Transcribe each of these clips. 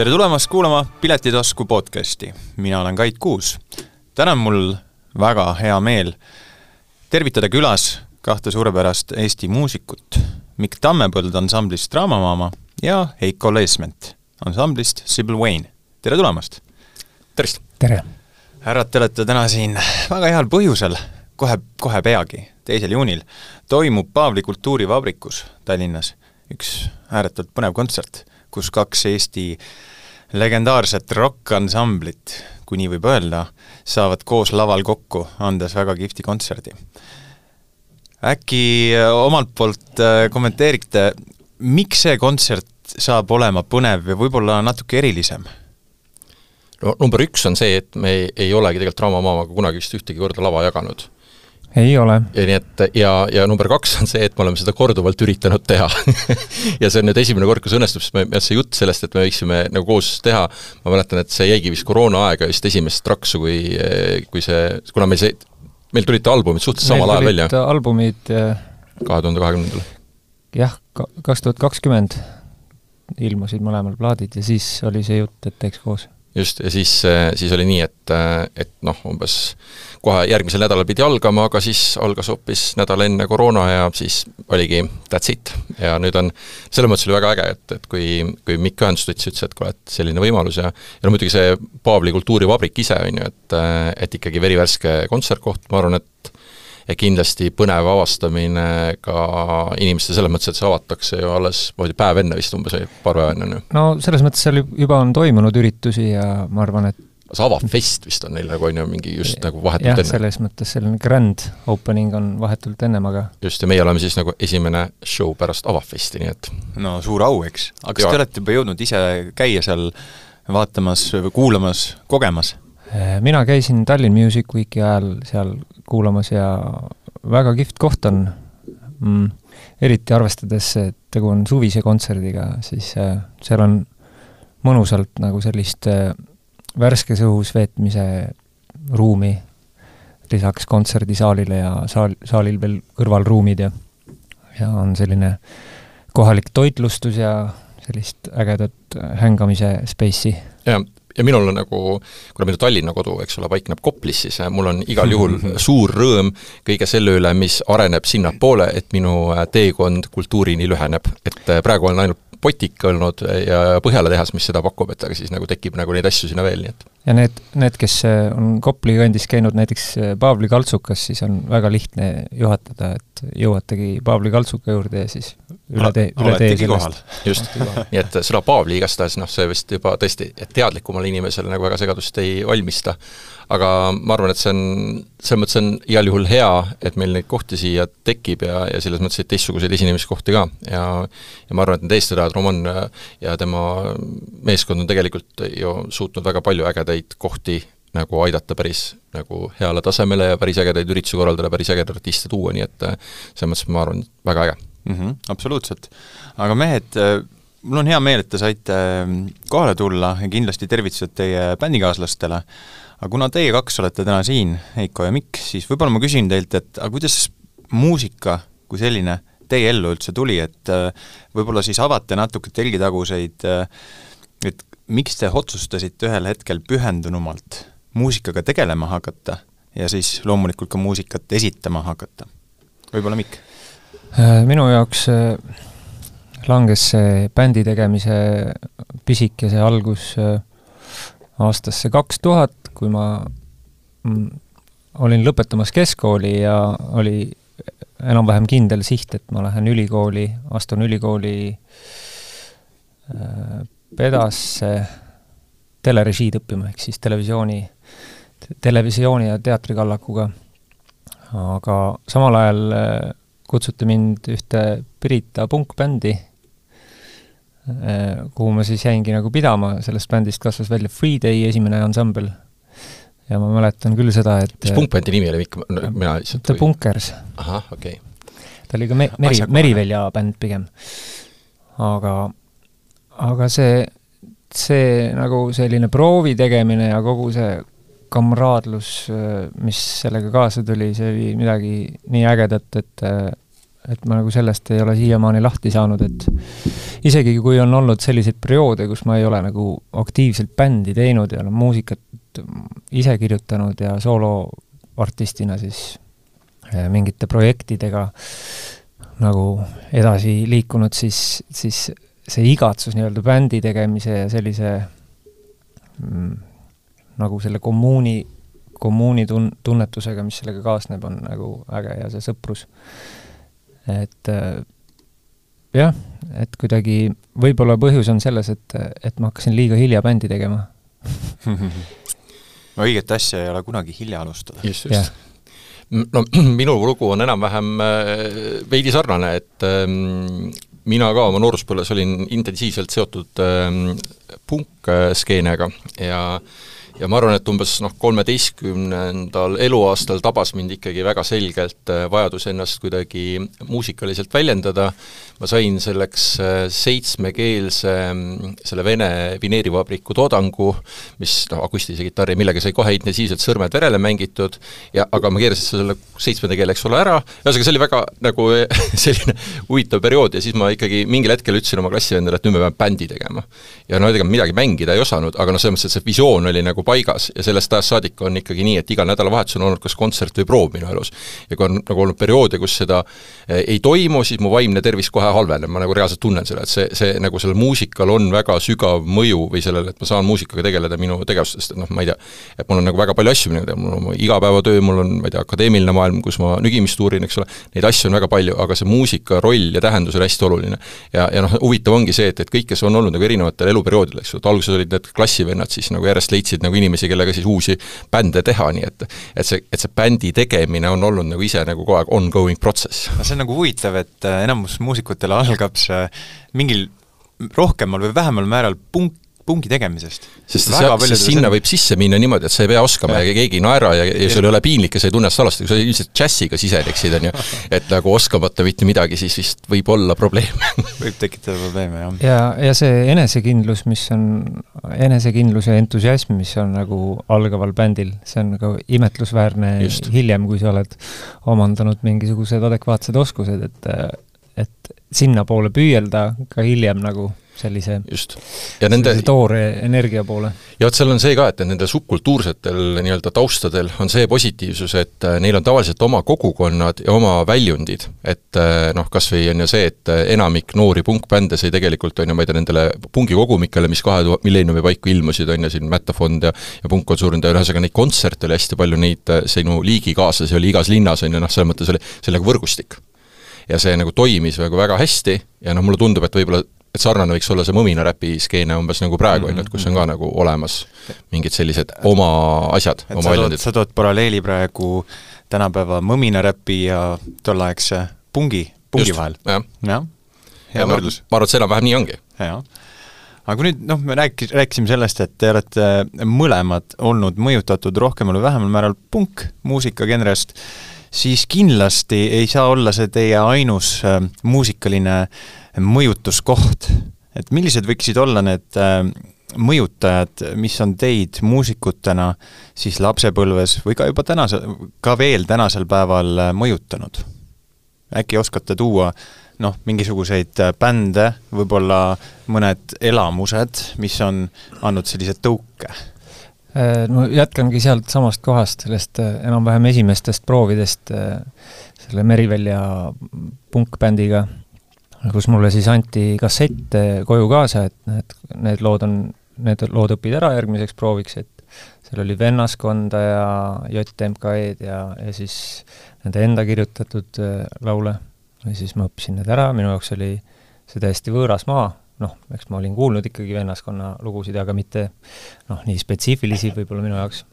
tere tulemast kuulama Piletitasku podcasti, mina olen Kait Kuus. täna on mul väga hea meel tervitada külas kahte suurepärast Eesti muusikut, Mikk Tammepõld ansamblist Draamamaama ja Heiko Leesment ansamblist Sybil Wayne. tere tulemast! tervist! tere! härrad, te olete täna siin väga heal põhjusel, kohe, kohe peagi, teisel juunil, toimub Paavli kultuurivabrikus Tallinnas üks ääretult põnev kontsert, kus kaks Eesti legendaarset rokkansamblit, kui nii võib öelda, saavad koos laval kokku, andes väga kihvti kontserdi. äkki omalt poolt äh, kommenteerite, miks see kontsert saab olema põnev ja võib-olla natuke erilisem? no number üks on see, et me ei, olegi tegelikult Draamamaamaga kunagi vist ühtegi korda lava jaganud. Ei ole. ja nii et ja, ja number kaks on see, et me oleme seda korduvalt üritanud teha ja see on nüüd esimene kord, kus õnnestub, sest me, see jutt sellest, et me võiksime nagu koos teha, ma mäletan, et see jäigi vist koroonaaega vist esimest traksu, kui, kui see, kuna meil see, meil tulid albumid suhteliselt samal ajal välja. albumid kahe tuhande kahekümnendal. jah, kaks tuhat kakskümmend ilmusid mõlemal plaadid ja siis oli see jutt, et teeks koos just, ja siis, siis oli nii, et, et noh, umbes kohe järgmisel nädalal pidi algama, aga siis algas hoopis nädal enne koroona ja siis oligi that's it. ja nüüd on, selles mõttes oli väga äge, et, et kui, kui Mikk Ühendust võttis, ütles, et kuule, et selline võimalus ja ja no muidugi see Paavli kultuurivabrik ise, on ju, et, et ikkagi verivärske kontsertkoht, ma arvan, et ja kindlasti põnev avastamine ka inimestele selles mõttes, et see avatakse ju alles, ma ei tea, päev enne vist umbes või paar päeva enne, on ju? no selles mõttes seal juba on toimunud üritusi ja ma arvan, et see avafest vist on neil nagu, on ju, mingi just nagu vahetult jah, enne? selles mõttes selline grand opening on vahetult ennem, aga just, ja meie oleme siis nagu esimene show pärast avafesti, nii et no suur au, eks. aga kas te olete juba jõudnud ise käia seal vaatamas või kuulamas, kogemas? Äh, mina käisin Tallinn Music Weeki ajal seal kuulamas ja väga kihvt koht on mm,, eriti arvestades, et tegu on suvise kontserdiga, siis äh, seal on mõnusalt nagu sellist äh, värskes õhus veetmise ruumi, lisaks kontserdisaalile ja saal, saalil veel kõrvalruumid ja ja on selline kohalik toitlustus ja sellist ägedat hängamise space'i. jah, ja minul on nagu, kuna minu Tallinna kodu, eks ole, paikneb Koplis, siis äh, mul on igal juhul suur rõõm kõige selle üle, mis areneb sinnapoole, et minu äh, teekond kultuurini lüheneb. et äh, praegu olen ainult Potik olnud ja Põhjala tehas, mis seda pakub, et aga siis nagu tekib nagu neid asju sinna veel, nii et. Ja need, need, kes on Kopli kandis käinud näiteks Paavli kaltsukas, siis on väga lihtne juhatada, et jõuategi Paavli kaltsuka juurde ja siis üle tee, üle tee sellest. just, nii et sõna Paavli igastahes noh, see vist juba tõesti, et teadlikumale inimesele nagu väga segadust ei valmista, aga ma arvan, et see on, selles mõttes on igal juhul hea, et meil neid kohti siia tekib ja, ja selles mõttes, et teistsuguseid esinemiskohti ka ja ja ma arvan, et need eestvedajad, Roman ja tema meeskond on tegelikult ju suutnud väga palju ägedaid kohti nagu aidata päris nagu heale tasemele ja päris ägedaid üritusi korraldada, päris ägedaid artiste tuua, nii et selles mõttes ma arvan, väga äge mm. -hmm, absoluutselt. aga mehed, mul on hea meel, et te saite kohale tulla ja kindlasti tervitused teie bändikaaslastele, aga kuna teie kaks olete täna siin, Heiko ja Mikk, siis võib-olla ma küsin teilt, et aga kuidas muusika kui selline teie ellu üldse tuli, et äh, võib-olla siis avate natuke telgitaguseid, äh, et miks te otsustasite ühel hetkel pühendunumalt muusikaga tegelema hakata ja siis loomulikult ka muusikat esitama hakata? võib-olla Mikk? Äh, minu jaoks langes see bändi tegemise pisikese algus aastasse kaks tuhat, kui ma mm, olin lõpetamas keskkooli ja oli enam-vähem kindel siht, et ma lähen ülikooli, astun ülikooli äh, pedasse telerežiid õppima, ehk siis televisiooni, televisiooni ja teatrikallakuga. aga samal ajal äh, kutsuti mind ühte Pirita punkbändi, äh, kuhu ma siis jäingi nagu pidama, sellest bändist kasvas välja Free Day esimene ansambel ja ma mäletan küll seda, et mis punkbändi nimi oli, Mikk, mina lihtsalt The Bunkers. ahah, okei okay ta oli ka me-, Meri, Merivälja bänd pigem. aga, aga see, see nagu selline proovi tegemine ja kogu see kamraadlus, mis sellega kaasa tuli, see oli midagi nii ägedat, et et ma nagu sellest ei ole siiamaani lahti saanud, et isegi kui on olnud selliseid perioode, kus ma ei ole nagu aktiivselt bändi teinud ja olen muusikat ise kirjutanud ja sooloartistina siis eh, mingite projektidega nagu edasi liikunud, siis, siis see igatsus nii-öelda bändi tegemise ja sellise mm, nagu selle kommuuni, kommuuni tun-, tunnetusega, mis sellega kaasneb, on nagu äge ja see sõprus. Et äh, jah, et kuidagi võib-olla põhjus on selles, et, et ma hakkasin liiga hilja bändi tegema õiget asja ei ole kunagi hilja alustada. just, just yeah no minu lugu on enam-vähem äh, veidi sarnane, et ähm, mina ka oma nooruspõlves olin intensiivselt seotud ähm, punksskeenega ja äh, ja ma arvan, et umbes noh, kolmeteistkümnendal eluaastal tabas mind ikkagi väga selgelt äh, vajadus ennast kuidagi muusikaliselt väljendada, ma sain selleks äh, seitsmekeelse mm, selle Vene vineerivabriku toodangu, mis noh, akustilise kitarri, millega sai kohe intensiivselt sõrmed verele mängitud, ja aga ma keerasin selle seitsmenda keele, eks ole, ära, ühesõnaga see oli väga nagu selline huvitav periood. Ja siis ma ikkagi mingil hetkel ütlesin oma klassivendale, et nüüd me peame bändi tegema. ja no ega midagi mängida ei osanud, aga noh, selles mõttes, et see visioon oli nagu paigas ja sellest ajast saadik on ikkagi nii, et igal nädalavahetusel on olnud kas kontsert või proov minu elus. ja kui on nagu olnud perioode, kus seda eh, ei toimu, siis mu vaimne tervis kohe halveneb, ma nagu reaalselt tunnen seda, et see, see nagu sellel muusikal on väga sügav mõju või sellele, et ma saan muusikaga tegeleda minu tegevustest, et noh, ma ei tea, et mul on nagu väga palju asju, mida mul on oma igapäevatöö, mul on, ma ei tea, akadeemiline maailm, kus ma nügimist uurin, eks ole, neid asju on väga palju, aga see muusika roll ja tähendus on hästi oluline. ja, ja noh, huvitav ongi see, et, et kõik, kes on olnud nagu erinevatel eluperioodidel, eks ju, et alguses olid need klassivennad, siis nagu järjest leidsid nagu inimesi, kellega siis uusi bände teha, nii et et see, et see bändi tegemine on olnud nagu ise nagu kogu aeg ongoing protsess. no see on nagu huvitav, et äh, enamus muusikutel algab see mingil rohkemal või vähemal määral punk pungi tegemisest. sest see, sest sinna võib sisse minna niimoodi, et sa ei pea oskama ja, ja keegi ei naera ja, ja sul ei ole piinlik ja sa ei tunne ennast halvasti, kui sa ilmselt džässiga siseneksid, on ju, et nagu oskamata mitte midagi, siis vist võib olla probleeme võib tekitada probleeme, jah. ja, ja see enesekindlus, mis on, enesekindlus ja entusiasm, mis on nagu algaval bändil, see on nagu imetlusväärne Just. hiljem, kui sa oled omandanud mingisugused adekvaatsed oskused, et et sinnapoole püüelda ka hiljem nagu sellise, sellise toore energia poole. ja vot seal on see ka, et nendel subkultuursetel nii-öelda taustadel on see positiivsus, et äh, neil on tavaliselt oma kogukonnad ja oma väljundid. et äh, noh, kas või on ju see, et äh, enamik noori punkbände sai tegelikult, on ju, ma ei tea, nendele pungikogumikele, mis kahe tuhande, milleeniumi paiku ilmusid, on ju, siin Mättafond ja ja Punk on suurend ja ühesõnaga neid kontserte oli hästi palju, neid sinu liigikaaslasi oli igas linnas, on ju, noh, selles mõttes oli, see oli nagu võrgustik ja see nagu toimis nagu väga hästi ja noh, mulle tundub, et võib-olla et sarnane võiks olla see mõminaräpi skeene umbes nagu praegu, on ju, et kus on ka nagu olemas mingid sellised oma asjad, oma väljundid. sa tood paralleeli praegu tänapäeva mõminaräpi ja tolleaegse pungi, pungi Just, vahel ja.. jah, hea võrdlus. ma arvan, et see enam-vähem nii ongi. aga kui nüüd noh, me rääkis, rääkisime sellest, et te olete mõlemad olnud mõjutatud rohkemal või vähemal määral punkmuusikagenrest, siis kindlasti ei saa olla see teie ainus äh, muusikaline mõjutuskoht. et millised võiksid olla need äh, mõjutajad, mis on teid muusikutena siis lapsepõlves või ka juba tänase, ka veel tänasel päeval äh, mõjutanud? äkki oskate tuua noh, mingisuguseid bände, võib-olla mõned elamused, mis on andnud sellise tõuke? No jätkangi sealt samast kohast, sellest enam-vähem esimestest proovidest selle Merivälja punkbändiga kus mulle siis anti kassett koju kaasa, et, et need lood on, need lood õpid ära järgmiseks prooviks, et seal oli Vennaskonda ja JMK-d ja, ja siis nende enda kirjutatud äh, laule. ja siis ma õppisin need ära, minu jaoks oli see täiesti võõras maa, noh, eks ma olin kuulnud ikkagi Vennaskonna lugusid, aga mitte noh, nii spetsiifilisi võib-olla minu jaoks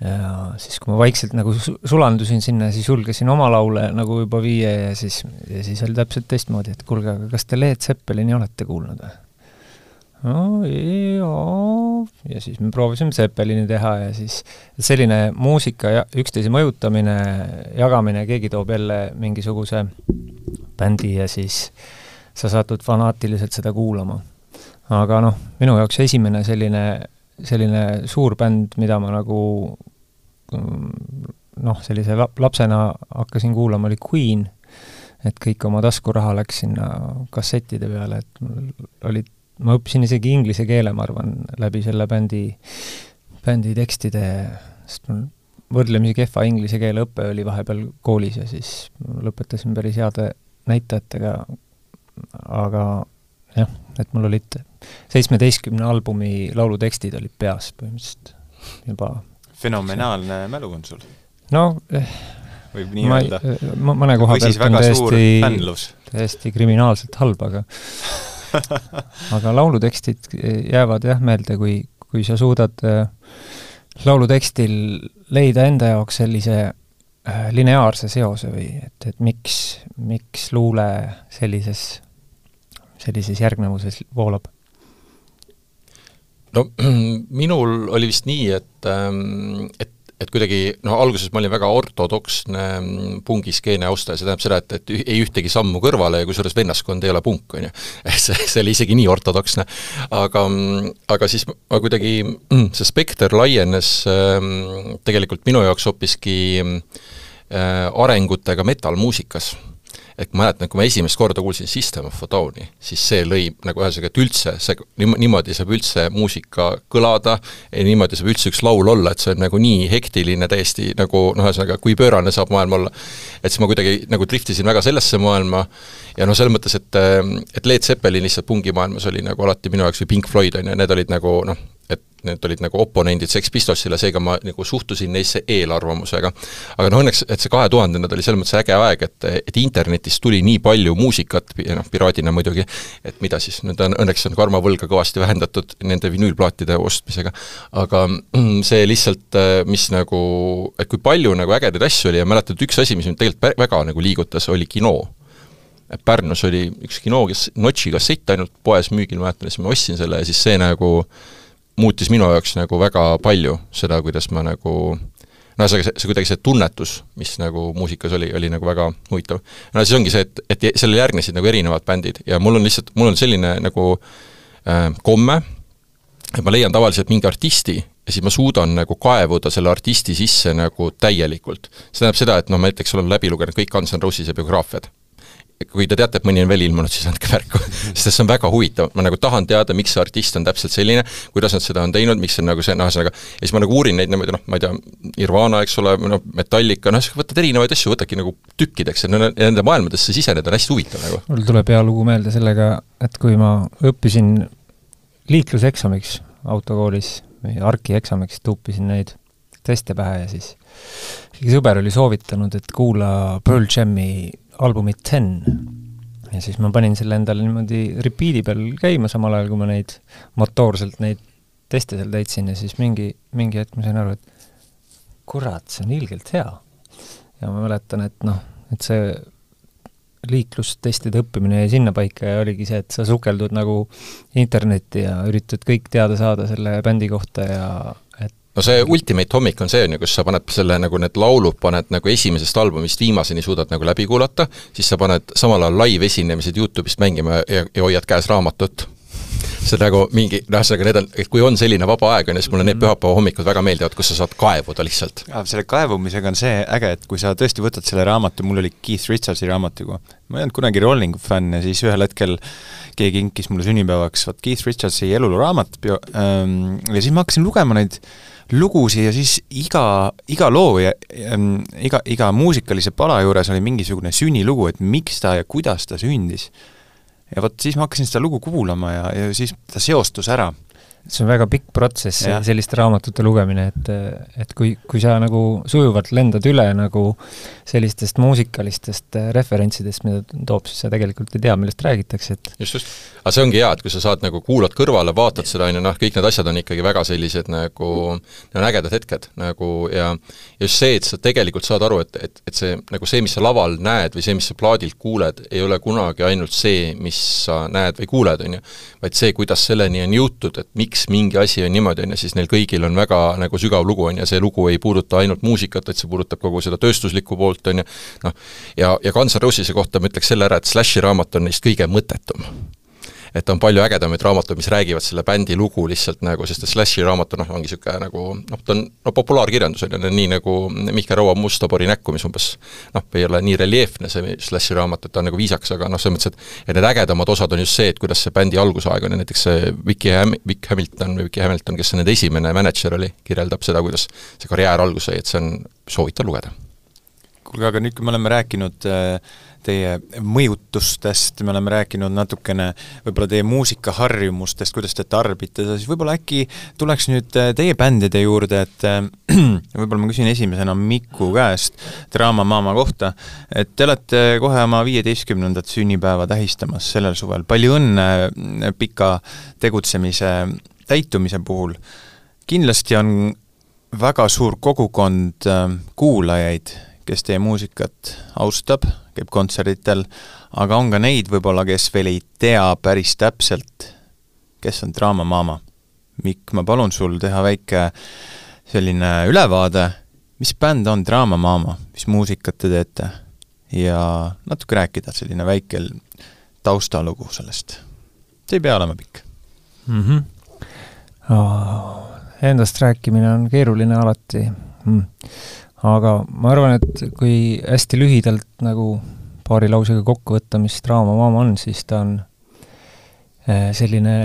ja siis, kui ma vaikselt nagu sulandusin sinna, siis julgesin oma laule nagu juba viia ja siis, ja siis oli täpselt teistmoodi, et kuulge, aga kas te Led Zeppelini olete kuulnud või? no jaa, ja siis me proovisime Zeppelini teha ja siis selline muusika ja üksteise mõjutamine, jagamine, keegi toob jälle mingisuguse bändi ja siis sa satud fanaatiliselt seda kuulama. aga noh, minu jaoks esimene selline selline suur bänd, mida ma nagu mm, noh, sellise lap-, lapsena hakkasin kuulama, oli Queen, et kõik oma taskuraha läks sinna kassettide peale, et mul olid, ma õppisin isegi inglise keele, ma arvan, läbi selle bändi, bändi tekstide, sest mul võrdlemisi kehva inglise keele õpe oli vahepeal koolis ja siis lõpetasin päris heade näitajatega, aga jah, et mul olid seitsmeteistkümne albumi laulutekstid olid peas põhimõtteliselt juba. fenomenaalne mälu on sul. no eh, võib nii öelda. mõne koha pealt on täiesti, täiesti kriminaalselt halb, aga aga laulutekstid jäävad jah meelde, kui, kui sa suudad laulutekstil leida enda jaoks sellise lineaarse seose või et, et miks, miks luule sellises sellises järgnevuses voolab? no minul oli vist nii, et, ähm, et et kuidagi noh, alguses ma olin väga ortodoksne mm, pungiskeene austaja, see tähendab seda, et, et ei ühtegi sammu kõrvale ja kusjuures vennaskond ei ole punk, on ju. see, see oli isegi nii ortodoksne. aga, mm, aga siis ma kuidagi, mm, see spekter laienes ähm, tegelikult minu jaoks hoopiski äh, arengutega metal-muusikas et ma mäletan, kui ma esimest korda kuulsin System of a Downi, siis see lõi nagu ühesõnaga, et üldse see, niimoodi saab üldse muusika kõlada niimoodi saab üldse üks laul olla, et see on nagu nii hektiline täiesti nagu noh, ühesõnaga, kui pöörane saab maailm olla. et siis ma kuidagi nagu driftisin väga sellesse maailma ja noh, selles mõttes, et et Led Zeppelin lihtsalt pungimaailmas oli nagu alati minu jaoks või Pink Floyd on ju, need olid nagu noh, et need olid nagu oponendid Sex Pistolsile, seega ma nagu suhtusin neisse eelarvamusega. aga noh, õnneks, et see kahe tuhandendad oli selles mõttes äge aeg, et, et internetist tuli nii palju muusikat, noh, piraadina muidugi, et mida siis, nüüd on õnneks on karmavõlga kõvasti vähendatud nende vinüülplaatide ostmisega, aga mm, see lihtsalt, mis nagu, et kui palju nagu ägedaid asju oli ja mäletad, üks asi, mis mind tegelikult väga nagu liigutas, oli kino Pärnus oli üks kino, kes Notši kassett ainult poes müügil, mäletan, siis ma ostsin selle ja siis see nagu muutis minu jaoks nagu väga palju seda, kuidas ma nagu no ühesõnaga, see, see kuidagi see tunnetus, mis nagu muusikas oli, oli nagu väga huvitav. no siis ongi see, et, et sellele järgnesid nagu erinevad bändid ja mul on lihtsalt, mul on selline nagu äh, komme, et ma leian tavaliselt mingi artisti ja siis ma suudan nagu kaevuda selle artisti sisse nagu täielikult. see tähendab seda, et noh, ma näiteks olen läbi lugenud kõik Guns N' Roses'e biograafiad kui te teate, et mõni on veel ilmunud, siis andke märku sest see on väga huvitav, ma nagu tahan teada, miks see artist on täpselt selline, kuidas nad seda on teinud, miks see on nagu see, noh ühesõnaga, ja siis ma nagu uurin neid niimoodi noh, ma ei tea, Nirvana, eks ole, noh, Metallica, noh, võtad erinevaid asju, võtadki nagu tükkideks ja nende maailmadesse siseneda on hästi huvitav nagu. mul tuleb hea lugu meelde sellega, et kui ma õppisin liikluseksamiks autokoolis või arkieksamiks, tuupisin neid teste pähe ja siis sõber oli soovitanud, et kuula Pearl Jam'i albumit Ten. ja siis ma panin selle endale niimoodi repeat'i peal käima, samal ajal kui ma neid motoorselt neid teste seal täitsin ja siis mingi, mingi hetk ma sain aru, et kurat, see on ilgelt hea. ja ma mäletan, et noh, et see liiklustestide õppimine jäi sinnapaika ja oligi see, et sa sukeldud nagu internetti ja üritad kõik teada saada selle bändi kohta ja no see Ultimate hommik on see, on ju, kus sa paned selle nagu need laulud paned nagu esimesest albumist viimaseni suudad nagu läbi kuulata, siis sa paned samal ajal live-esinemised YouTube'ist mängima ja, ja hoiad käes raamatut see nagu mingi, noh, ühesõnaga need on, et kui on selline vaba aeg, on ju, siis mulle need mhm. pühapäeva hommikud väga meeldivad, kus sa saad kaevuda lihtsalt. selle kaevumisega on see äge, et kui sa tõesti võtad selle raamatu, mul oli Keith Richardsi raamatuga, ma ei olnud kunagi Rollingu fänn ja siis ühel hetkel keegi kinkis mulle sünnipäevaks vot Keith Richardsi eluloo raamat bio- ähm,, ja siis ma hakkasin lugema neid lugusid ja siis iga, iga loo ja ähm, iga, iga muusikalise pala juures oli mingisugune sünnilugu, et miks ta ja kuidas ta sündis. ja vot siis ma hakkasin seda lugu kuulama ja, ja siis ta seostus ära see on väga pikk protsess, selliste raamatute lugemine, et, et kui, kui sa nagu sujuvalt lendad üle nagu sellistest muusikalistest referentsidest, mida toob, siis sa tegelikult ei tea, millest räägitakse, et just, just. aga see ongi hea, et kui sa saad nagu, kuulad kõrvale, vaatad seda, on ju, noh, kõik need asjad on ikkagi väga sellised nagu, need on ägedad hetked nagu ja just see, et sa tegelikult saad aru, et, et, et see, nagu see, mis sa laval näed või see, mis sa plaadilt kuuled, ei ole kunagi ainult see, mis sa näed või kuuled, on ju, vaid see, kuidas selleni on jõutud, et miks miks mingi asi on niimoodi, on ju, siis neil kõigil on väga nagu sügav lugu, on ju, see lugu ei puuduta ainult muusikat, vaid see puudutab kogu seda tööstuslikku poolt, on ju, noh, ja, ja Guns N' Roses'e kohta ma ütleks selle ära, et Slashi raamat on neist kõige mõttetum et on palju ägedamaid raamatuid, mis räägivad selle bändi lugu lihtsalt nagu, sest et Slashi raamat on noh, ongi niisugune nagu noh, ta on no populaarkirjandus on ju, nii nagu Mihkel Raua Mustapori näkku, mis umbes. Noh, ei ole nii reljeefne, see Slashi raamat, et ta on nagu viisakas, aga noh, selles mõttes, et et need ägedamad osad on just see, et kuidas see bändi algusaeg on ja näiteks see Vicky Ham-, Vic Hamilton või Vicky Hamilton, kes nende esimene mänedžer oli, kirjeldab seda, kuidas see karjäär alguse sai, et see on, soovitan lugeda. Kuulge, aga nüüd, kui me oleme rääkinud äh, teie mõjutustest, me oleme rääkinud natukene võib-olla teie muusikaharjumustest, kuidas te tarbite seda, siis võib-olla äkki tuleks nüüd äh, teie bändide juurde, et äh, võib-olla ma küsin esimesena Miku käest Draama Mama kohta, et te olete kohe oma viieteistkümnendat sünnipäeva tähistamas sellel suvel, palju õnne pika tegutsemise täitumise puhul! kindlasti on väga suur kogukond kuulajaid kes teie muusikat austab, käib kontserditel, aga on ka neid võib-olla, kes veel ei tea päris täpselt, kes on Draama Mama. Mikk, ma palun sul teha väike selline ülevaade, mis bänd on Draama Mama, mis muusikat te teete ja natuke rääkida, selline väike taustalugu sellest. see ei pea olema pikk mm. -hmm. Oh, endast rääkimine on keeruline alati mm aga ma arvan, et kui hästi lühidalt nagu paari lausega kokku võtta, mis Draama Mama on, siis ta on eh, selline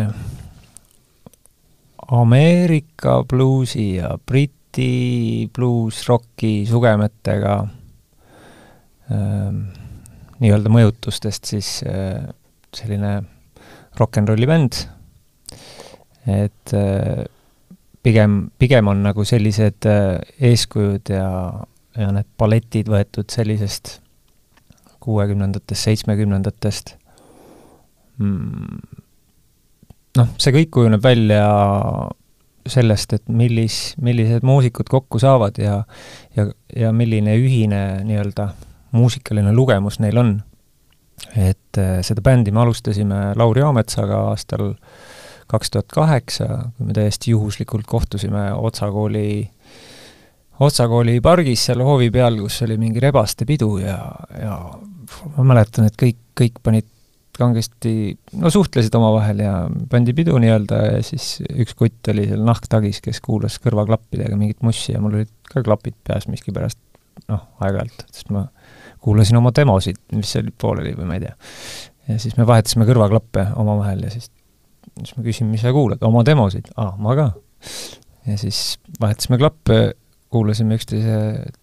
Ameerika bluusi ja Briti bluus-rocki sugemetega äh, nii-öelda mõjutustest siis äh, selline rock n rolli bänd, et äh, pigem, pigem on nagu sellised äh, eeskujud ja, ja need balletid võetud sellisest kuuekümnendatest, seitsmekümnendatest mm.. noh, see kõik kujuneb välja sellest, et millis, millised muusikud kokku saavad ja ja, ja milline ühine nii-öelda muusikaline lugemus neil on. et äh, seda bändi me alustasime Lauri Aametsaga aastal äh, kaks tuhat kaheksa, kui me täiesti juhuslikult kohtusime Otsa kooli, Otsa kooli pargis seal hoovi peal, kus oli mingi rebaste pidu ja, ja ma mäletan, et kõik, kõik panid kangesti, no suhtlesid omavahel ja pandi pidu nii-öelda ja siis üks kutt oli seal nahktagis, kes kuulas kõrvaklappidega mingit mussi ja mul olid ka klapid peas miskipärast, noh, aeg-ajalt, sest ma kuulasin oma demosid, mis olid pooleli või ma ei tea. ja siis me vahetasime kõrvaklappe omavahel ja siis siis ma küsin, mis sa kuulad, oma demosid? aa, ma ka. ja siis vahetasime klappe, kuulasime üksteise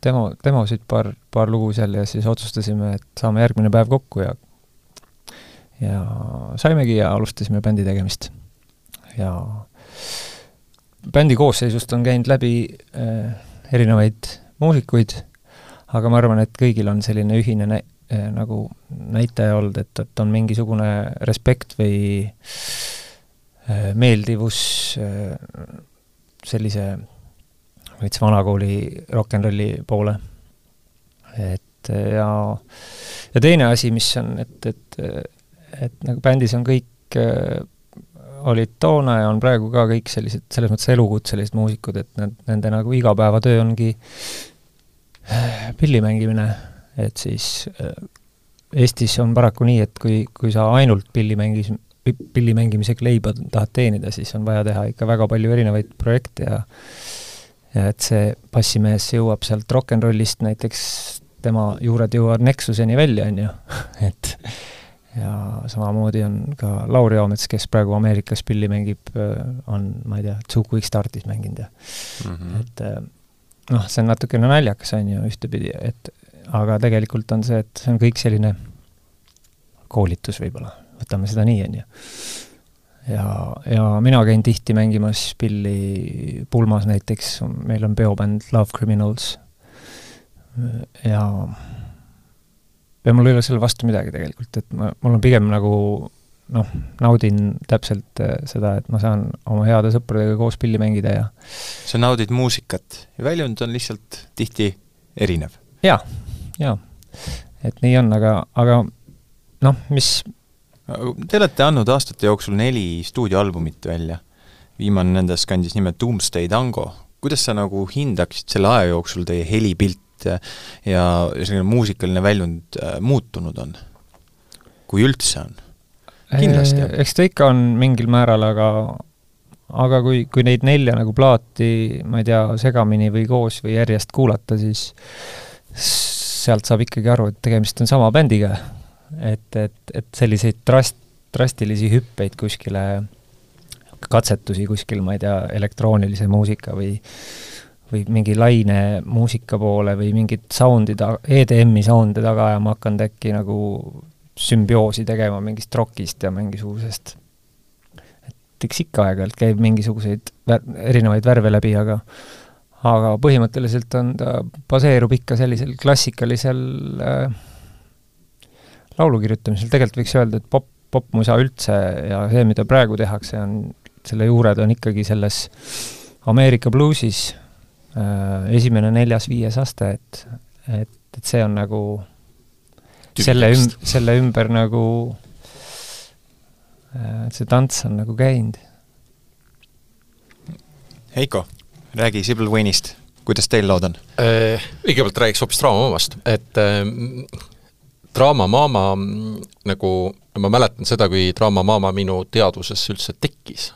demo, demosid, paar, paar lugu seal ja siis otsustasime, et saame järgmine päev kokku ja ja saimegi ja alustasime bändi tegemist. ja bändi koosseisust on käinud läbi äh, erinevaid muusikuid, aga ma arvan, et kõigil on selline ühine nä-, äh, nagu näitaja olnud, et, et on mingisugune respekt või meeldivus äh, sellise veits vanakooli rock n rolli poole. et äh, ja, ja teine asi, mis on, et, et, et nagu bändis on kõik olid toona ja on praegu ka kõik sellised, selles mõttes elukutselised muusikud, et nad, nende nagu igapäevatöö ongi pilli mängimine, et siis Eestis on paraku nii, et kui, kui sa ainult pilli mängis, pilli mängimisega leiba tahad teenida, siis on vaja teha ikka väga palju erinevaid projekte ja ja et see bassimees jõuab sealt rock n rollist näiteks, tema juured jõuavad Nexuseni välja, on ju, et ja samamoodi on ka Lauri Aamets, kes praegu Ameerikas pilli mängib, on, ma ei tea, Two Quick Startis mänginud ja mm -hmm. et noh, see on natukene naljakas, on ju, ühtepidi, et aga tegelikult on see, et see on kõik selline koolitus võib-olla võtame seda nii, on ju. ja, ja mina käin tihti mängimas pilli pulmas näiteks, meil on peobänd Love Criminals ja ja mul ei ole selle vastu midagi tegelikult, et ma, mul on pigem nagu noh, naudin täpselt äh, seda, et ma saan oma heade sõpradega koos pilli mängida ja sa naudid muusikat ja väljund on lihtsalt tihti erinev ja,? jaa, jaa. et nii on, aga, aga noh, mis, Te olete andnud aastate jooksul neli stuudioalbumit välja. viimane nendest kandis nime Doomsday Tango. kuidas sa nagu hindaksid selle aja jooksul teie helipilt ja selline muusikaline väljund äh, muutunud on? kui üldse on? kindlasti. eks ta ikka on mingil määral, aga aga kui, kui neid nelja nagu plaati, ma ei tea, segamini või koos või järjest kuulata, siis sealt saab ikkagi aru, et tegemist on sama bändiga. Et, et, et selliseid drast-, drastilisi hüppeid kuskile, katsetusi kuskil, ma ei tea, elektroonilise muusika või või mingi laine muusika poole või mingit sound'i ta-, EDM-i sound'e taga ajama hakanud äkki nagu sümbioosi tegema mingist rokist ja mingisugusest. Et eks ikka aeg-ajalt käib mingisuguseid vär-, erinevaid värve läbi, aga aga põhimõtteliselt on ta, baseerub ikka sellisel klassikalisel äh, laulu kirjutamisel, tegelikult võiks öelda, et pop, popmusa üldse ja see, mida praegu tehakse, on, selle juured on ikkagi selles Ameerika bluusis äh, esimene, neljas, viies aste, et et, et see on nagu selle üm-, selle ümber nagu äh, see tants on nagu käinud. Heiko, räägi Sibyl Wayne'ist, kuidas teil lood on? Äh, kõigepealt räägiks hoopis Draama Mamast, et äh, Draama Mama nagu, ma mäletan seda, kui Draama Mama minu teadvusesse üldse tekkis.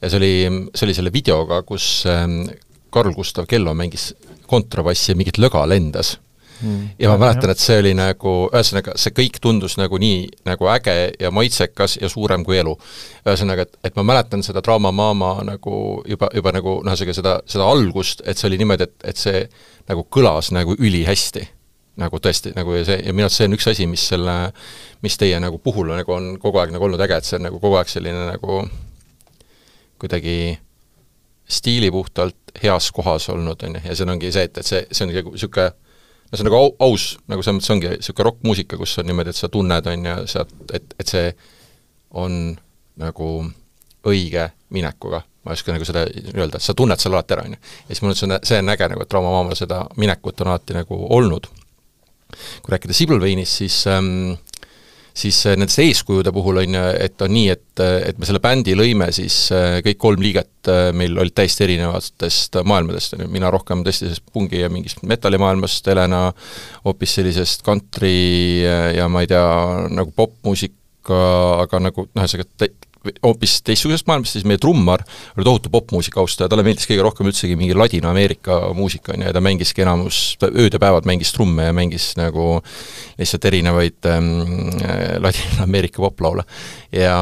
ja see oli, see oli selle videoga, kus ähm, Karl Gustav Kello mängis kontrabassi ja mingit löga lendas mm.. ja ma mäletan, et see oli nagu, ühesõnaga, see kõik tundus nagu nii nagu äge ja maitsekas ja suurem kui elu. ühesõnaga, et, et ma mäletan seda Draama Mama nagu juba, juba nagu noh, ühesõnaga seda, seda algust, et see oli niimoodi, et, et see nagu kõlas nagu ülihästi. Nagu tõesti, nagu ja see, ja minu arust see on üks asi, mis selle, mis teie nagu puhul nagu on kogu aeg nagu olnud äge, et see on nagu kogu aeg selline nagu kuidagi stiili puhtalt heas kohas olnud, on ju, ja see ongi see, et, et see, see on niisugune no see on nagu au, aus, nagu selles mõttes ongi niisugune rokkmuusika, kus on niimoodi, et sa tunned, on ju, sealt, et, et see on nagu õige minekuga, ma ei oska nagu seda öelda, sa tunned selle alati ära, on ju. ja siis mul on see, see on äge nagu, et Rauma Maamal seda minekut on alati nagu olnud. Kui rääkida Sibelveinist, siis ähm, siis äh, nendest eeskujude puhul on ju, et on nii, et, et me selle bändi lõime, siis äh, kõik kolm liiget äh, meil olid täiesti erinevatest maailmadest, on ju, mina rohkem tõesti sellest pungi ja mingist metallimaailmast, Helena hoopis sellisest country ja ma ei tea, nagu popmuusika, aga nagu noh, ühesõnaga hoopis teistsugusest maailmast, siis meie trummar oli tohutu popmuusika austaja, talle meeldis kõige rohkem üldsegi mingi Ladina-Ameerika muusika, on ju, ja ta mängiski enamus, ööd ja päevad mängis trumme ja mängis nagu lihtsalt erinevaid ähm, Ladina-Ameerika poplaule. ja,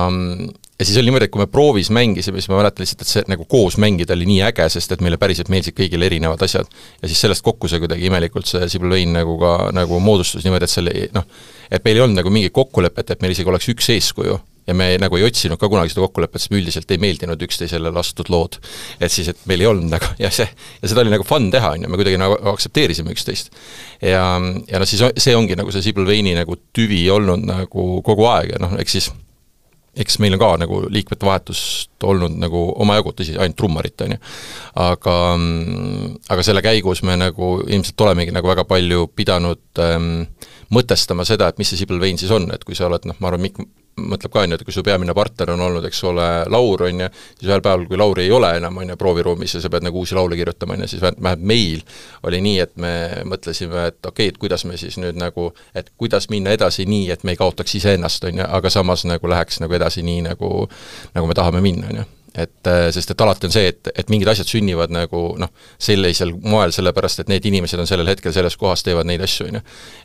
ja siis oli niimoodi, et kui me proovis mängisime, siis ma mäletan lihtsalt, et see nagu koos mängida oli nii äge, sest et meile päriselt meeldisid kõigile erinevad asjad. ja siis sellest kokku see kuidagi imelikult, see Sibel Vein nagu ka nagu moodustus niimoodi, et selle noh, et meil ei olnud nagu mingit kokkulepet, et meil isegi oleks üks eeskuju ja me nagu ei otsinud ka kunagi seda kokkulepet, sest me üldiselt ei meeldinud üksteisele lastud lood. et siis, et meil ei olnud nagu, ja see, ja seda oli nagu fun teha, on ju, me kuidagi nagu aktsepteerisime üksteist. ja, ja noh, siis see ongi nagu see Sibel Veini nagu tüvi olnud nagu kogu aeg ja noh, eks siis eks meil on ka nagu liikmete vahetust olnud nagu omajagu, tõsi, ainult trummarit, on ju. aga, aga selle käigus me nagu ilmselt olemegi nagu väga palju pidanud ähm, mõtestama seda, et mis see Sibel Vein siis on, et kui sa oled noh, ma arvan, Mikk mõtleb ka, on ju, et kui su peamine partner on olnud, eks ole, Laur, on ju, siis ühel päeval, kui Lauri ei ole enam, on ju, prooviruumis ja sa pead nagu uusi laule kirjutama, on ju, siis vähemalt meil oli nii, et me mõtlesime, et okei okay,, et kuidas me siis nüüd nagu, et kuidas minna edasi nii, et me ei kaotaks iseennast, on ju, aga samas nagu läheks nagu edasi nii, nagu nagu me tahame minna, on ju et äh, sest et alati on see, et, et mingid asjad sünnivad nagu noh, sellisel moel, sellepärast et need inimesed on sellel hetkel selles kohas, teevad neid asju, on ju.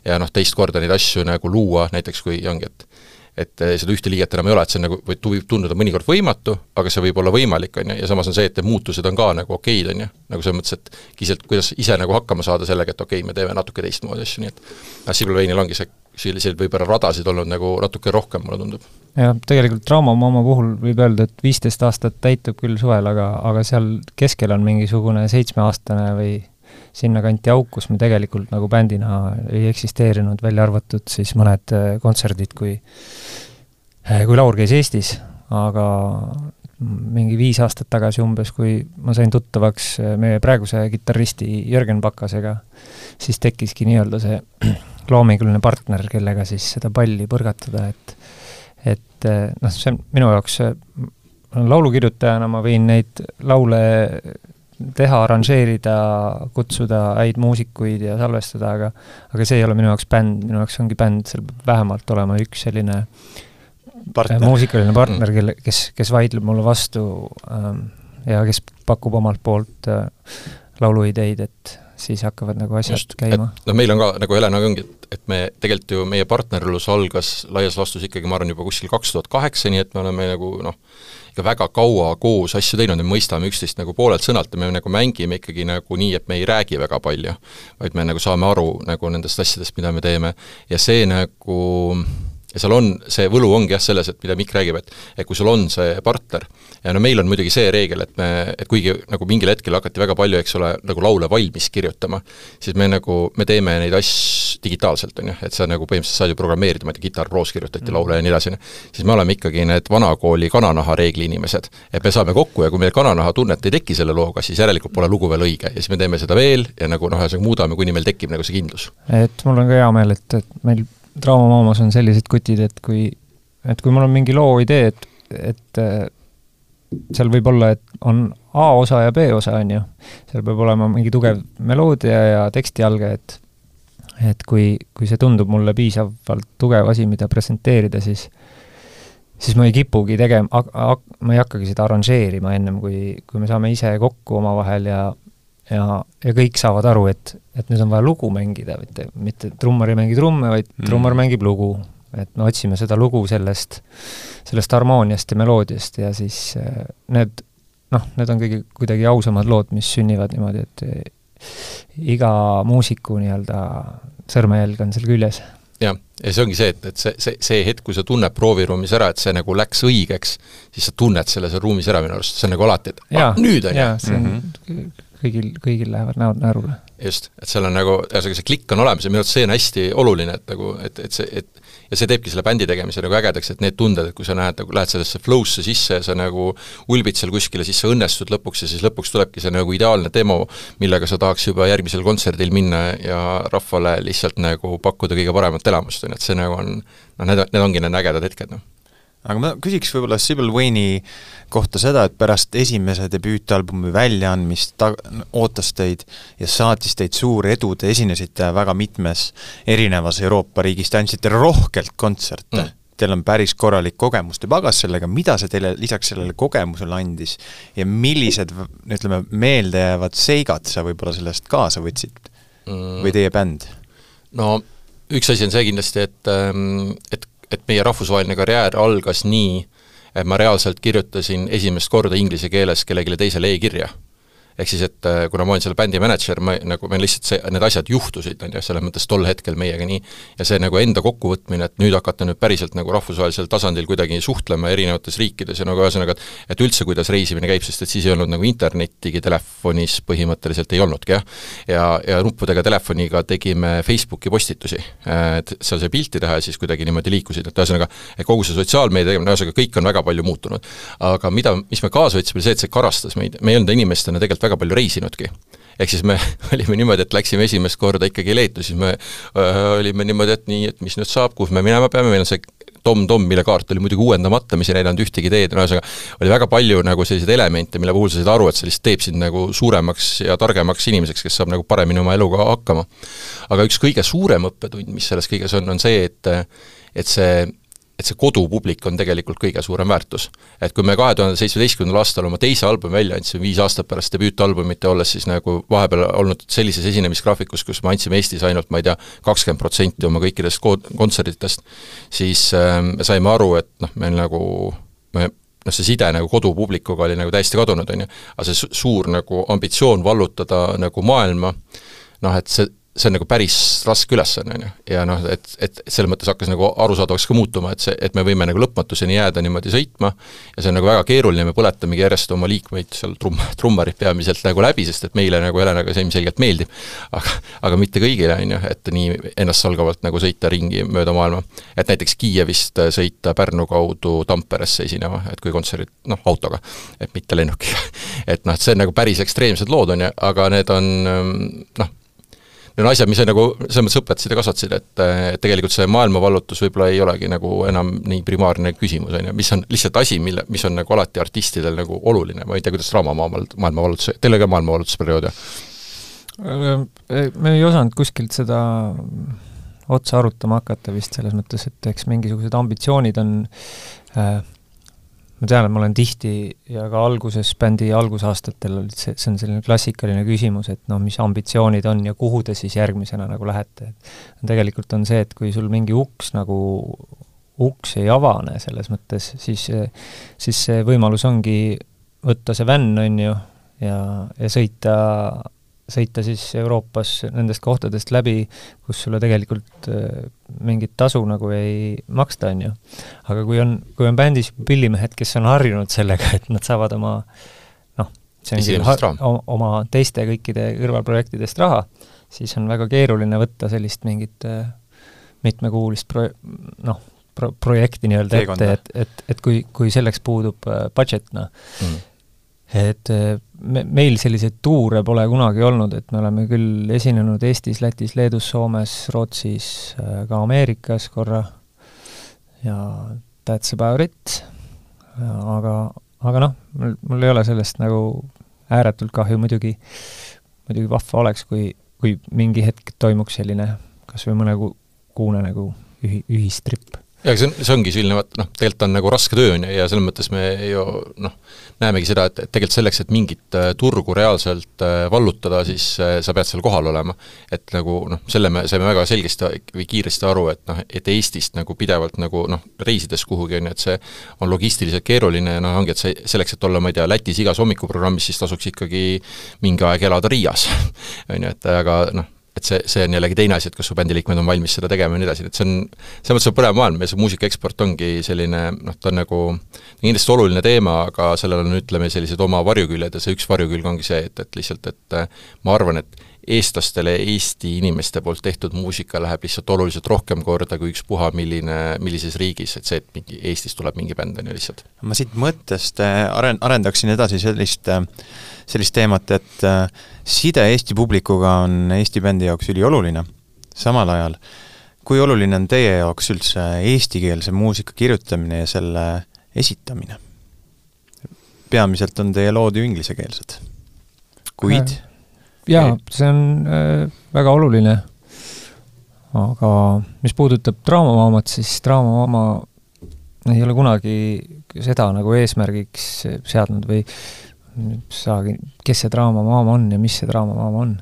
ja noh, teist korda neid asju nagu luua, näiteks kui ongi, et et eh, seda ühte liiget enam ei ole, et see on nagu, võib tunduda mõnikord võimatu, aga see võib olla võimalik, on ju, ja samas on see, et need muutused on ka nagu okeid, on ju, nagu selles mõttes, et kiselt, kuidas ise nagu hakkama saada sellega, et okei okay,, me teeme natuke teistmoodi asju, nii et noh, Sibel Veinil ongi see, selliseid võib-olla radasid olnud nagu natuke rohkem, mulle tundub. jah, tegelikult Draama Mama puhul võib öelda, et viisteist aastat täitub küll suvel, aga, aga seal keskel on mingisugune seitsmeaastane või sinnakanti auk, kus me tegelikult nagu bändina ei eksisteerinud, välja arvatud siis mõned äh, kontserdid, kui äh, kui Laur käis Eestis, aga mingi viis aastat tagasi umbes, kui ma sain tuttavaks äh, meie praeguse kitarristi Jörgen Pakasega, siis tekkiski nii-öelda see loominguline partner, kellega siis seda palli põrgatada, et et noh, see on minu jaoks, laulukirjutajana ma võin neid laule teha, arranžeerida, kutsuda häid muusikuid ja salvestada, aga aga see ei ole minu jaoks bänd, minu jaoks ongi bänd, seal peab vähemalt olema üks selline partner. muusikaline partner, kelle, kes, kes vaidleb mulle vastu ähm, ja kes pakub omalt poolt äh, lauluideid, et siis hakkavad nagu asjad Just, käima. no meil on ka, nagu Helenaga ongi, et, et me tegelikult ju, meie partnerlus algas laias laastus ikkagi, ma arvan, juba kuskil kaks tuhat kaheksa, nii et me oleme nagu noh, ikka väga kaua koos asju teinud ja mõistame üksteist nagu poolelt sõnalt ja me nagu mängime ikkagi nagu nii, et me ei räägi väga palju, vaid me nagu saame aru nagu nendest asjadest, mida me teeme. ja see nagu ja seal on, see võlu ongi jah selles, et mida Mikk räägib, et et kui sul on see partner, ja no meil on muidugi see reegel, et me, et kuigi nagu mingil hetkel hakati väga palju, eks ole, nagu laule valmis kirjutama, siis me nagu, me teeme neid asju digitaalselt, on ju, et sa nagu põhimõtteliselt saad ju programmeerida, ma ei tea, Guitar Pros kirjutati mm. laule ja nii edasi, siis me oleme ikkagi need vanakooli kananaha reegli inimesed. et me saame kokku ja kui meil kananaha tunnet ei teki selle looga, siis järelikult pole lugu veel õige ja siis me teeme seda veel ja nagu noh, ühesõnaga muudame, kuni meil tekib nagu see kindlus. et mul on ka hea meel, et, et meil Draama maailmas on sellised kutid, et kui, et kui mul on mingi loo idee, et, et äh, seal võib olla, et on A osa ja B osa, on ju. seal peab olema mingi tugev meloodia ja tekstialge, et et kui, kui see tundub mulle piisavalt tugev asi, mida presenteerida, siis siis ma ei kipugi tegema, ma ei hakkagi seda arranžeerima ennem, kui, kui me saame ise kokku omavahel ja ja, ja kõik saavad aru, et, et nüüd on vaja lugu mängida, mitte, mitte trummar ei mängi trumme, vaid mm. trummar mängib lugu. et me otsime seda lugu sellest, sellest harmooniast ja meloodiast ja siis äh, need noh, need on kõige kuidagi ausamad lood, mis sünnivad niimoodi, et äh, iga muusiku nii-öelda sõrmejälg on seal küljes jah, ja see ongi see, et, et see, see, see hetk, kui sa tunned prooviruumis ära, et see nagu läks õigeks, siis sa tunned selle seal ruumis ära minu arust, see on nagu alati, et ja, ah, nüüd on ju. see on mm -hmm kõigil, kõigil lähevad näod naerule. just, et seal on nagu, ühesõnaga see klikk on olemas ja minu arust see on hästi oluline, et nagu, et, et see, et ja see teebki selle bändi tegemise nagu ägedaks, et need tunded, et kui sa näed, nagu lähed sellesse flow'sse sisse ja sa nagu ulbid seal kuskile, siis sa õnnestud lõpuks ja siis lõpuks tulebki see nagu ideaalne demo, millega sa tahaks juba järgmisel kontserdil minna ja rahvale lihtsalt nagu pakkuda kõige paremat elamust, on ju, et see nagu on noh, need, need ongi need ägedad hetked, noh aga ma küsiks võib-olla Sybil Wayne'i kohta seda, et pärast esimese debüütalbumi väljaandmist ta ootas teid ja saatis teid suur edu, te esinesite väga mitmes erinevas Euroopa riigis, te andsite rohkelt kontserte mm. Teil on päris korralik kogemus, te pagas sellega, mida see teile lisaks sellele kogemusele andis ja millised, ütleme, meeldejäävad seigad sa võib-olla sellest kaasa võtsid mm. või teie bänd? no üks asi on see kindlasti, et, ähm, et et meie rahvusvaheline karjäär algas nii, et ma reaalselt kirjutasin esimest korda inglise keeles kellelegi teisele e-kirja ehk siis, et äh, kuna ma olin selle bändi mänedžer, ma nagu, meil lihtsalt see, need asjad juhtusid, on ju, selles mõttes tol hetkel meiega nii, ja see nagu enda kokkuvõtmine, et nüüd hakata nüüd päriselt nagu rahvusvahelisel tasandil kuidagi suhtlema erinevates riikides ja nagu ühesõnaga, et et üldse, kuidas reisimine käib, sest et siis ei olnud nagu internetigi telefonis põhimõtteliselt ei olnudki, jah. ja, ja nuppudega telefoniga tegime Facebooki postitusi, et seal sai pilti teha ja siis kuidagi niimoodi liikusid, et ühesõnaga, et kogu see sotsiaalmeedia tegemine, ühesõnaga kõik on väga palju muutunud. aga mida, mis me kaasa võtsime, oli see, et see karastas meid, me ei olnud inimestena tegelikult väga palju reisinudki ehk siis me olime niimoodi, et läksime esimest korda ikkagi Leetu, siis me äh, olime niimoodi, et nii, et mis nüüd saab, kuhu me minema peame, meil on see Tom-Tom, mille kaart oli muidugi uuendamata, mis ei näidanud ühtegi teed, ühesõnaga oli väga palju nagu selliseid elemente, mille puhul sa said aru, et see lihtsalt teeb sind nagu suuremaks ja targemaks inimeseks, kes saab nagu paremini oma eluga hakkama. aga üks kõige suurem õppetund, mis selles kõiges on, on see, et et see et see kodupublik on tegelikult kõige suurem väärtus. et kui me kahe tuhande seitsmeteistkümnendal aastal oma teise albumi välja andsime, viis aastat pärast debüütalbumit ja olles siis nagu vahepeal olnud sellises esinemisgraafikus, kus me andsime Eestis ainult, ma ei tea, kakskümmend protsenti oma kõikidest ko-, kontsertidest, siis äh, me saime aru, et noh, meil nagu me noh, see side nagu kodupublikuga oli nagu täiesti kadunud, on ju, aga see suur nagu ambitsioon vallutada nagu maailma, noh et see, see on nagu päris raske ülesanne, on ju. ja noh, et, et selles mõttes hakkas nagu arusaadavaks ka muutuma, et see, et me võime nagu lõpmatuseni jääda niimoodi sõitma ja see on nagu väga keeruline, me põletamegi järjest oma liikmeid seal trumm, trummarid peamiselt nagu läbi, sest et meile nagu Helenaga see ilmselgelt meeldib. aga, aga mitte kõigile, on ju, et nii ennastsalgavalt nagu sõita ringi mööda maailma. et näiteks Kiievist sõita Pärnu kaudu Tamperesse esinema, et kui kontserdid, noh, autoga, et mitte lennukiga. et noh, et see on nagu päris ekstreemsed lood, on ju, aga need on noh, need on asjad, mis nagu selles mõttes õpetasid ja kasvatasid, et, et tegelikult see maailmavallutus võib-olla ei olegi nagu enam nii primaarne küsimus, on ju, mis on lihtsalt asi, mille, mis on nagu alati artistidel nagu oluline, ma ei tea, kuidas Raama maailma, maailmavallutus, teil oli ka maailmavallutusperiood, jah? me ei osanud kuskilt seda otsa arutama hakata vist selles mõttes, et eks mingisugused ambitsioonid on äh, ma tean, et ma olen tihti ja ka alguses, bändi algusaastatel olid see, see on selline klassikaline küsimus, et noh, mis ambitsioonid on ja kuhu te siis järgmisena nagu lähete, et tegelikult on see, et kui sul mingi uks nagu, uks ei avane selles mõttes, siis, siis see võimalus ongi võtta see vänn, on ju, ja, ja sõita sõita siis Euroopas nendest kohtadest läbi, kus sulle tegelikult äh, mingit tasu nagu ei maksta, on ju. aga kui on, kui on bändis pillimehed, kes on harjunud sellega, et nad saavad oma noh, see on küll oma teiste kõikide kõrvalprojektidest raha, siis on väga keeruline võtta sellist mingit äh, mitmekuulist pro-, noh, pro-, projekti nii-öelda ette, et, et, et kui, kui selleks puudub äh, budget, noh mm., et me, meil selliseid tuure pole kunagi olnud, et me oleme küll esinenud Eestis, Lätis, Leedus, Soomes, Rootsis, äh, ka Ameerikas korra. Ja that's about it, aga, aga noh, mul, mul ei ole sellest nagu ääretult kahju, muidugi, muidugi vahva oleks, kui, kui mingi hetk toimuks selline kas või mõne kuune nagu ühi-, ühistripp aga see on, see ongi selline, vaat noh, tegelikult on nagu raske töö, on ju, ja selles mõttes me ju noh, näemegi seda, et, et tegelikult selleks, et mingit äh, turgu reaalselt äh, vallutada, siis äh, sa pead seal kohal olema. et nagu noh, selle me saime väga selgesti või kiiresti aru, et noh, et Eestist nagu pidevalt nagu noh, reisides kuhugi, on ju, et see on logistiliselt keeruline ja noh, ongi, et see, selleks, et olla, ma ei tea, Lätis igas hommikuprogrammis, siis tasuks ikkagi mingi aeg elada Riias on ju, et aga noh, et see, see on jällegi teine asi, et kas su bändiliikmed on valmis seda tegema ja nii edasi, et see on, selles mõttes on põnev maailm ja see muusika eksport ongi selline noh, ta on nagu kindlasti oluline teema, aga sellel on, ütleme, sellised oma varjuküljed ja see üks varjukülg ongi see, et, et lihtsalt, et ma arvan, et eestlastele Eesti inimeste poolt tehtud muusika läheb lihtsalt oluliselt rohkem korda kui ükspuha milline, millises riigis, et see, et mingi Eestist tuleb mingi bänd, on ju lihtsalt. ma siit mõttest äh, aren-, arendaksin edasi sellist äh, sellist teemat, et äh, side Eesti publikuga on Eesti bändi jaoks ülioluline, samal ajal kui oluline on teie jaoks üldse eestikeelse muusika kirjutamine ja selle esitamine? peamiselt on teie lood ju inglisekeelsed, kuid äh, jaa, see on äh, väga oluline, aga mis puudutab Draamamaamat, siis Draamamaama ei ole kunagi seda nagu eesmärgiks seadnud või saagi, kes see Draamamaama on ja mis see Draamamaama on.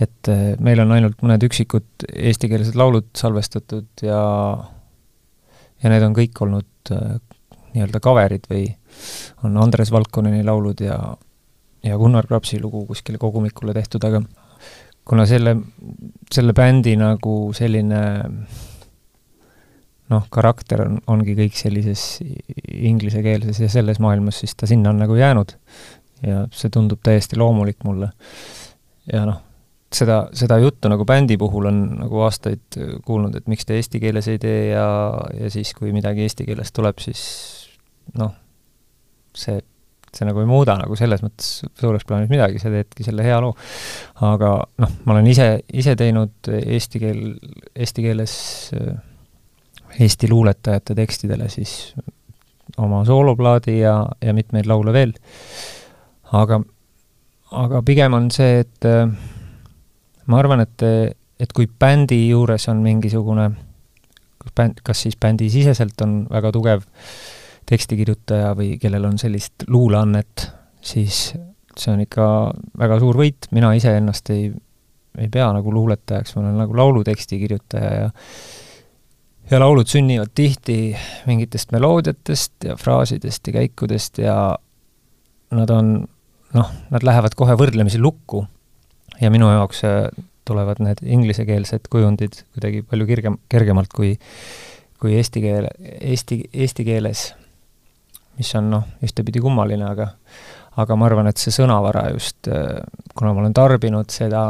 et äh, meil on ainult mõned üksikud eestikeelsed laulud salvestatud ja ja need on kõik olnud äh, nii-öelda cover'id või on Andres Valkoneni laulud ja ja Gunnar Krapsi lugu kuskile kogumikule tehtud, aga kuna selle, selle bändi nagu selline noh, karakter on, ongi kõik sellises inglisekeelses ja selles maailmas, siis ta sinna on nagu jäänud ja see tundub täiesti loomulik mulle. ja noh, seda, seda juttu nagu bändi puhul on nagu aastaid kuulnud, et miks te eesti keeles ei tee ja, ja siis, kui midagi eesti keeles tuleb, siis noh, see see nagu ei muuda nagu selles mõttes suures plaanis midagi, sa teedki selle hea loo. aga noh, ma olen ise, ise teinud eesti keel, eesti keeles Eesti luuletajate tekstidele siis oma sooloplaadi ja, ja mitmeid laule veel. Aga, aga pigem on see, et ma arvan, et, et kui bändi juures on mingisugune, bänd, kas siis bändisiseselt on väga tugev äh, tekstikirjutaja või kellel on sellist luuleannet, siis see on ikka väga suur võit, mina iseennast ei, ei pea nagu luuletajaks, ma olen nagu lauluteksti kirjutaja ja ja laulud sünnivad tihti mingitest meloodiatest ja fraasidest ja käikudest ja nad on noh, nad lähevad kohe võrdlemisi lukku ja minu jaoks äh, tulevad need inglisekeelsed kujundid kuidagi palju kirgem, kergemalt kui kui eesti keele, eesti, eesti keeles mis on noh, ühtepidi kummaline, aga aga ma arvan, et see sõnavara just, äh, kuna ma olen tarbinud seda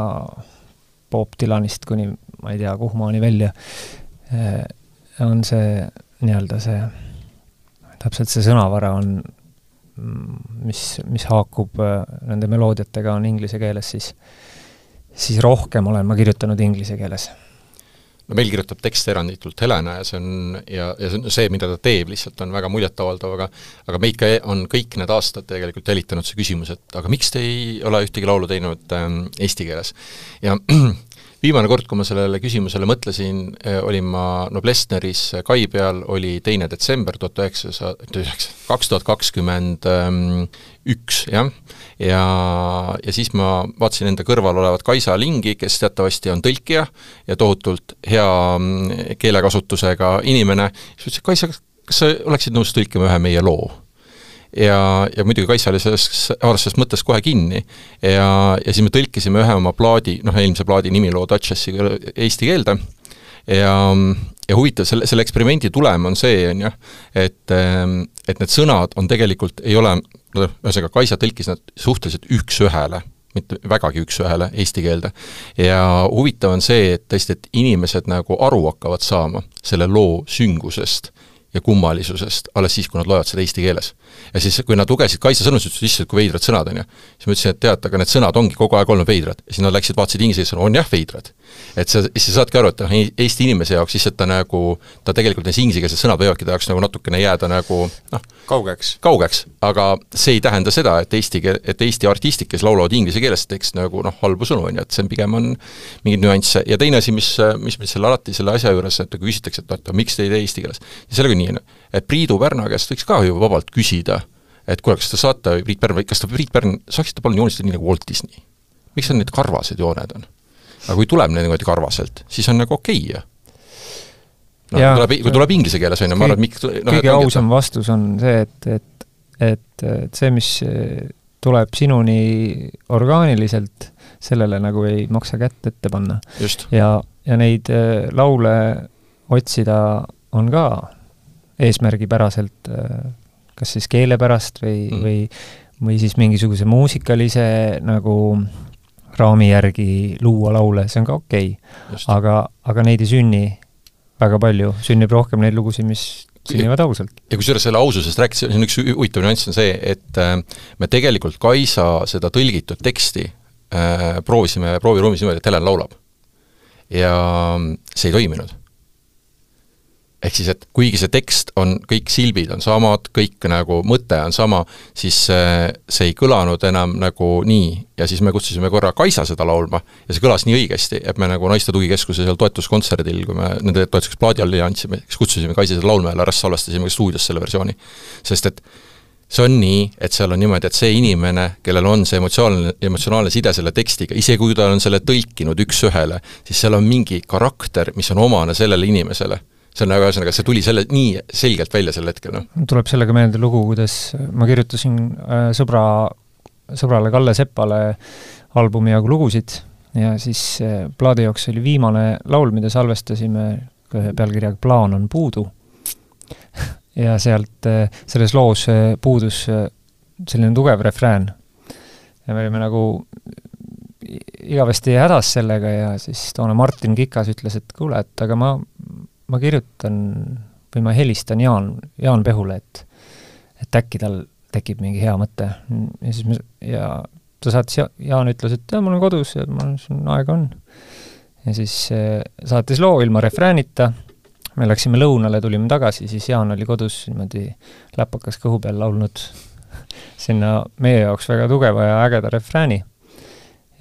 Bob Dylanist kuni ma ei tea, kuhumaani välja, äh, on see nii-öelda see, täpselt see sõnavara on, mis, mis haakub äh, nende meloodiatega, on inglise keeles, siis siis rohkem olen ma kirjutanud inglise keeles no meil kirjutab tekste eranditult Helena ja see on, ja, ja see on see, mida ta teeb, lihtsalt on väga muljetavaldav, aga aga meid ka on kõik need aastad tegelikult jälitanud see küsimus, et aga miks te ei ole ühtegi laulu teinud ähm, eesti keeles. ja viimane kord, kui ma sellele küsimusele mõtlesin, olin ma Noblessneris kai peal, oli teine detsember tuhat üheksasada, üheksa, kaks tuhat kakskümmend üks, jah, ja, ja siis ma vaatasin enda kõrval olevat Kaisa Lingi, kes teatavasti on tõlkija ja tohutult hea mm, keelekasutusega inimene, siis ütles, et Kaisa, kas sa oleksid nõus tõlkima ühe meie loo? Ja, ja muidugi Kaisa oli sellest, haaras sellest mõttest kohe kinni. Ja, ja siis me tõlkisime ühe oma plaadi, noh, eelmise plaadi nimiloo Duchessi eesti keelde. Ja, ja huvitav, selle, selle eksperimendi tulem on see, on ju, et, et need sõnad on tegelikult, ei ole, ühesõnaga Kaisa tõlkis nad suhteliselt üks-ühele mitte vägagi üks-ühele eesti keelde. ja huvitav on see, et tõesti, et inimesed nagu aru hakkavad saama selle loo süngusest ja kummalisusest alles siis, kui nad loevad seda eesti keeles. ja siis, kui nad lugesid Kaisa sõnu, siis ütlesid, issand, kui veidrad sõnad, on ju. siis ma ütlesin, et tead, aga need sõnad ongi kogu aeg olnud veidrad. ja siis nad läksid, vaatasid inglise keeles, on jah, veidrad. et sa, siis sa saadki aru, et noh, Eesti inimese jaoks lihtsalt ta nagu, ta tegelikult need inglisekeelsed sõnad võivadki ta jaoks nagu natukene jääda nagu noh, kaugeks. kaugeks, aga see ei tähenda seda, et eesti keel, et Eesti artistid, kes laulavad inglise keeles, teeks nagu noh, halbu sõnu, on ju, et see on pigem on mingeid nüansse ja teine asi, mis, mis meil selle alati selle asja juures, et kui küsitakse, et oota, miks te ei tee eesti keeles, sellega on ju, et Priidu Pärna käest võiks ka ju vabalt küsida, et kuule, kas te saate, Priit Pärn, kas te, Priit Pärn, saaksite palun joonistada nii nagu Walt Disney? miks seal need karvased jooned on? aga kui tuleb niimoodi karvaselt, siis on nagu okei okay, ju noh, tuleb, kui tuleb inglise keeles, on ju, ma arvan, et miks no, kõige ausam vastus on see, et, et, et, et see, mis tuleb sinuni orgaaniliselt, sellele nagu ei maksa kätt ette panna. ja, ja neid äh, laule otsida on ka eesmärgipäraselt, äh, kas siis keele pärast või mm., või või siis mingisuguse muusikalise nagu raami järgi luua laule, see on ka okei okay.. aga, aga neid ei sünni väga palju, sünnib rohkem neid lugusid, mis sünnivad ausalt. ja kusjuures selle aususest rääkides, siin on üks huvitav nüanss, on see, et äh, me tegelikult Kaisa seda tõlgitud teksti äh, proovisime prooviruumis niimoodi, et Helen laulab. ja see ei toiminud ehk siis, et kuigi see tekst on, kõik silbid on samad, kõik nagu mõte on sama, siis see ei kõlanud enam nagu nii ja siis me kutsusime korra Kaisa seda laulma ja see kõlas nii õigesti, et me nagu Naiste Tugikeskuse seal toetuskontserdil, kui me nende toetuseks plaadi alla andsime, siis kutsusime Kaisa seda laulma ja pärast salvestasime ka stuudios selle versiooni. sest et see on nii, et seal on niimoodi, et see inimene, kellel on see emotsionaalne, emotsionaalne side selle tekstiga, isegi kui ta on selle tõlkinud üks-ühele, siis seal on mingi karakter, mis on omane sellele inimesele see on ühesõnaga, see tuli selle, nii selgelt välja sel hetkel, noh. tuleb sellega meelde lugu, kuidas ma kirjutasin äh, sõbra, sõbrale Kalle Sepale albumi jagu lugusid ja siis äh, plaadi jaoks oli viimane laul, mida salvestasime pealkirjaga Plaan on puudu ja sealt, äh, selles loos puudus selline tugev refrään. ja me olime nagu igavesti hädas sellega ja siis toona Martin Kikas ütles, et kuule, et aga ma ma kirjutan või ma helistan Jaan, Jaan Pehule, et et äkki tal tekib mingi hea mõte. ja siis me, ja ta saatis, Jaan ütles, et jah, ma olen kodus ja ma olen, aega on. ja siis eh, saatis loo ilma refräänita, me läksime lõunale, tulime tagasi, siis Jaan oli kodus niimoodi läpakas kõhu peal laulnud sinna meie jaoks väga tugeva ja ägeda refrääni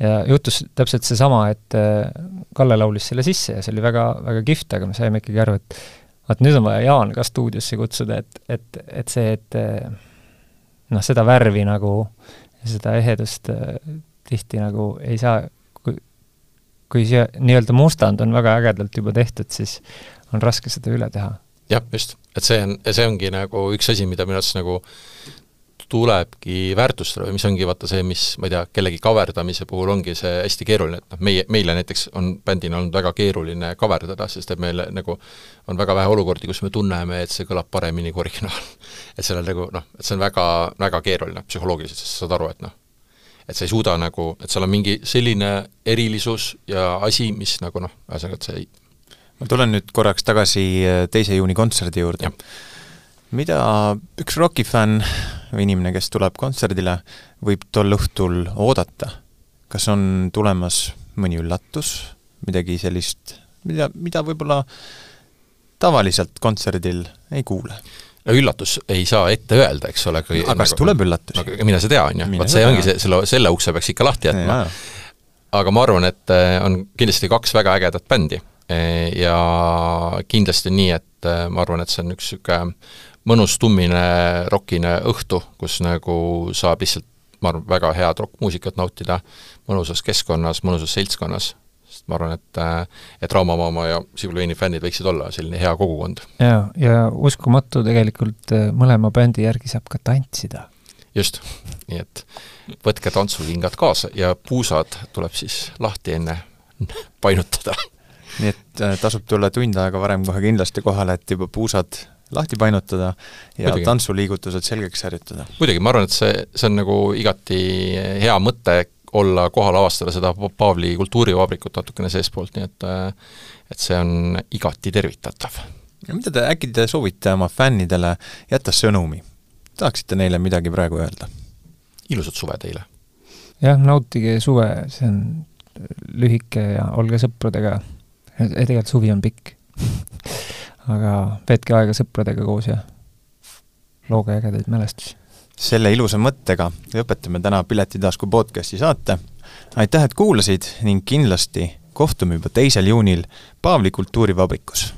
ja juhtus täpselt seesama, et äh, Kalle laulis selle sisse ja see oli väga, väga kihvt, aga me saime ikkagi aru, et vaat nüüd on vaja Jaan ka stuudiosse kutsuda, et, et, et see, et äh, noh, seda värvi nagu, seda ehedust äh, tihti nagu ei saa, kui, kui see nii-öelda mustand on väga ägedalt juba tehtud, siis on raske seda üle teha. jah, just, et see on, see ongi nagu üks asi, mida minu arust nagu tulebki väärtustada või mis ongi vaata see, mis ma ei tea, kellegi kaverdamise puhul ongi see hästi keeruline, et noh, meie, meile näiteks on bändina olnud väga keeruline kaverdada, sest et meil nagu on väga vähe olukordi, kus me tunneme, et see kõlab paremini kui originaal. et sellel nagu noh, et see on väga, väga keeruline psühholoogiliselt, sest sa saad aru, et noh, et sa ei suuda nagu, et seal on mingi selline erilisus ja asi, mis nagu noh, ühesõnaga, et see ei ma tulen nüüd korraks tagasi teise juuni kontserdi juurde. Mida üks rokifänn või inimene, kes tuleb kontserdile, võib tol õhtul oodata? kas on tulemas mõni üllatus, midagi sellist, mida, mida võib-olla tavaliselt kontserdil ei kuule? no üllatus ei saa ette öelda, eks ole. aga kas nagu, tuleb üllatus? no mine sa tea, on ju, vot see ongi see, selle, selle ukse peaks ikka lahti jätma. aga ma arvan, et on kindlasti kaks väga ägedat bändi ja kindlasti nii, et ma arvan, et see on üks niisugune mõnus tummine rokine õhtu, kus nagu saab lihtsalt ma arvan, väga head rokkmuusikat nautida mõnusas keskkonnas, mõnusas seltskonnas, sest ma arvan, et et Raamamaa ja Sibulveini fännid võiksid olla selline hea kogukond. jaa, ja uskumatu tegelikult äh, mõlema bändi järgi saab ka tantsida. just, nii et võtke tantsukingad kaasa ja puusad tuleb siis lahti enne painutada. nii et äh, tasub tulla tund aega varem kohe kindlasti kohale, et juba puusad lahti painutada ja Muidugi. tantsuliigutused selgeks harjutada. muidugi, ma arvan, et see, see on nagu igati hea mõte olla kohal, avastada seda Paavli kultuurivabrikut natukene seestpoolt, nii et et see on igati tervitatav. ja mida te, äkki te soovite oma fännidele jätta sõnumi? tahaksite neile midagi praegu öelda? ilusat suve teile! jah, nautige suve, see on lühike ja olge sõpradega, tegelikult suvi on pikk aga veetke aega sõpradega koos ja looge ägedaid mälestusi. selle ilusa mõttega lõpetame täna Piletitasku podcasti saate. aitäh, et kuulasid ning kindlasti kohtume juba teisel juunil Paavli kultuurivabrikus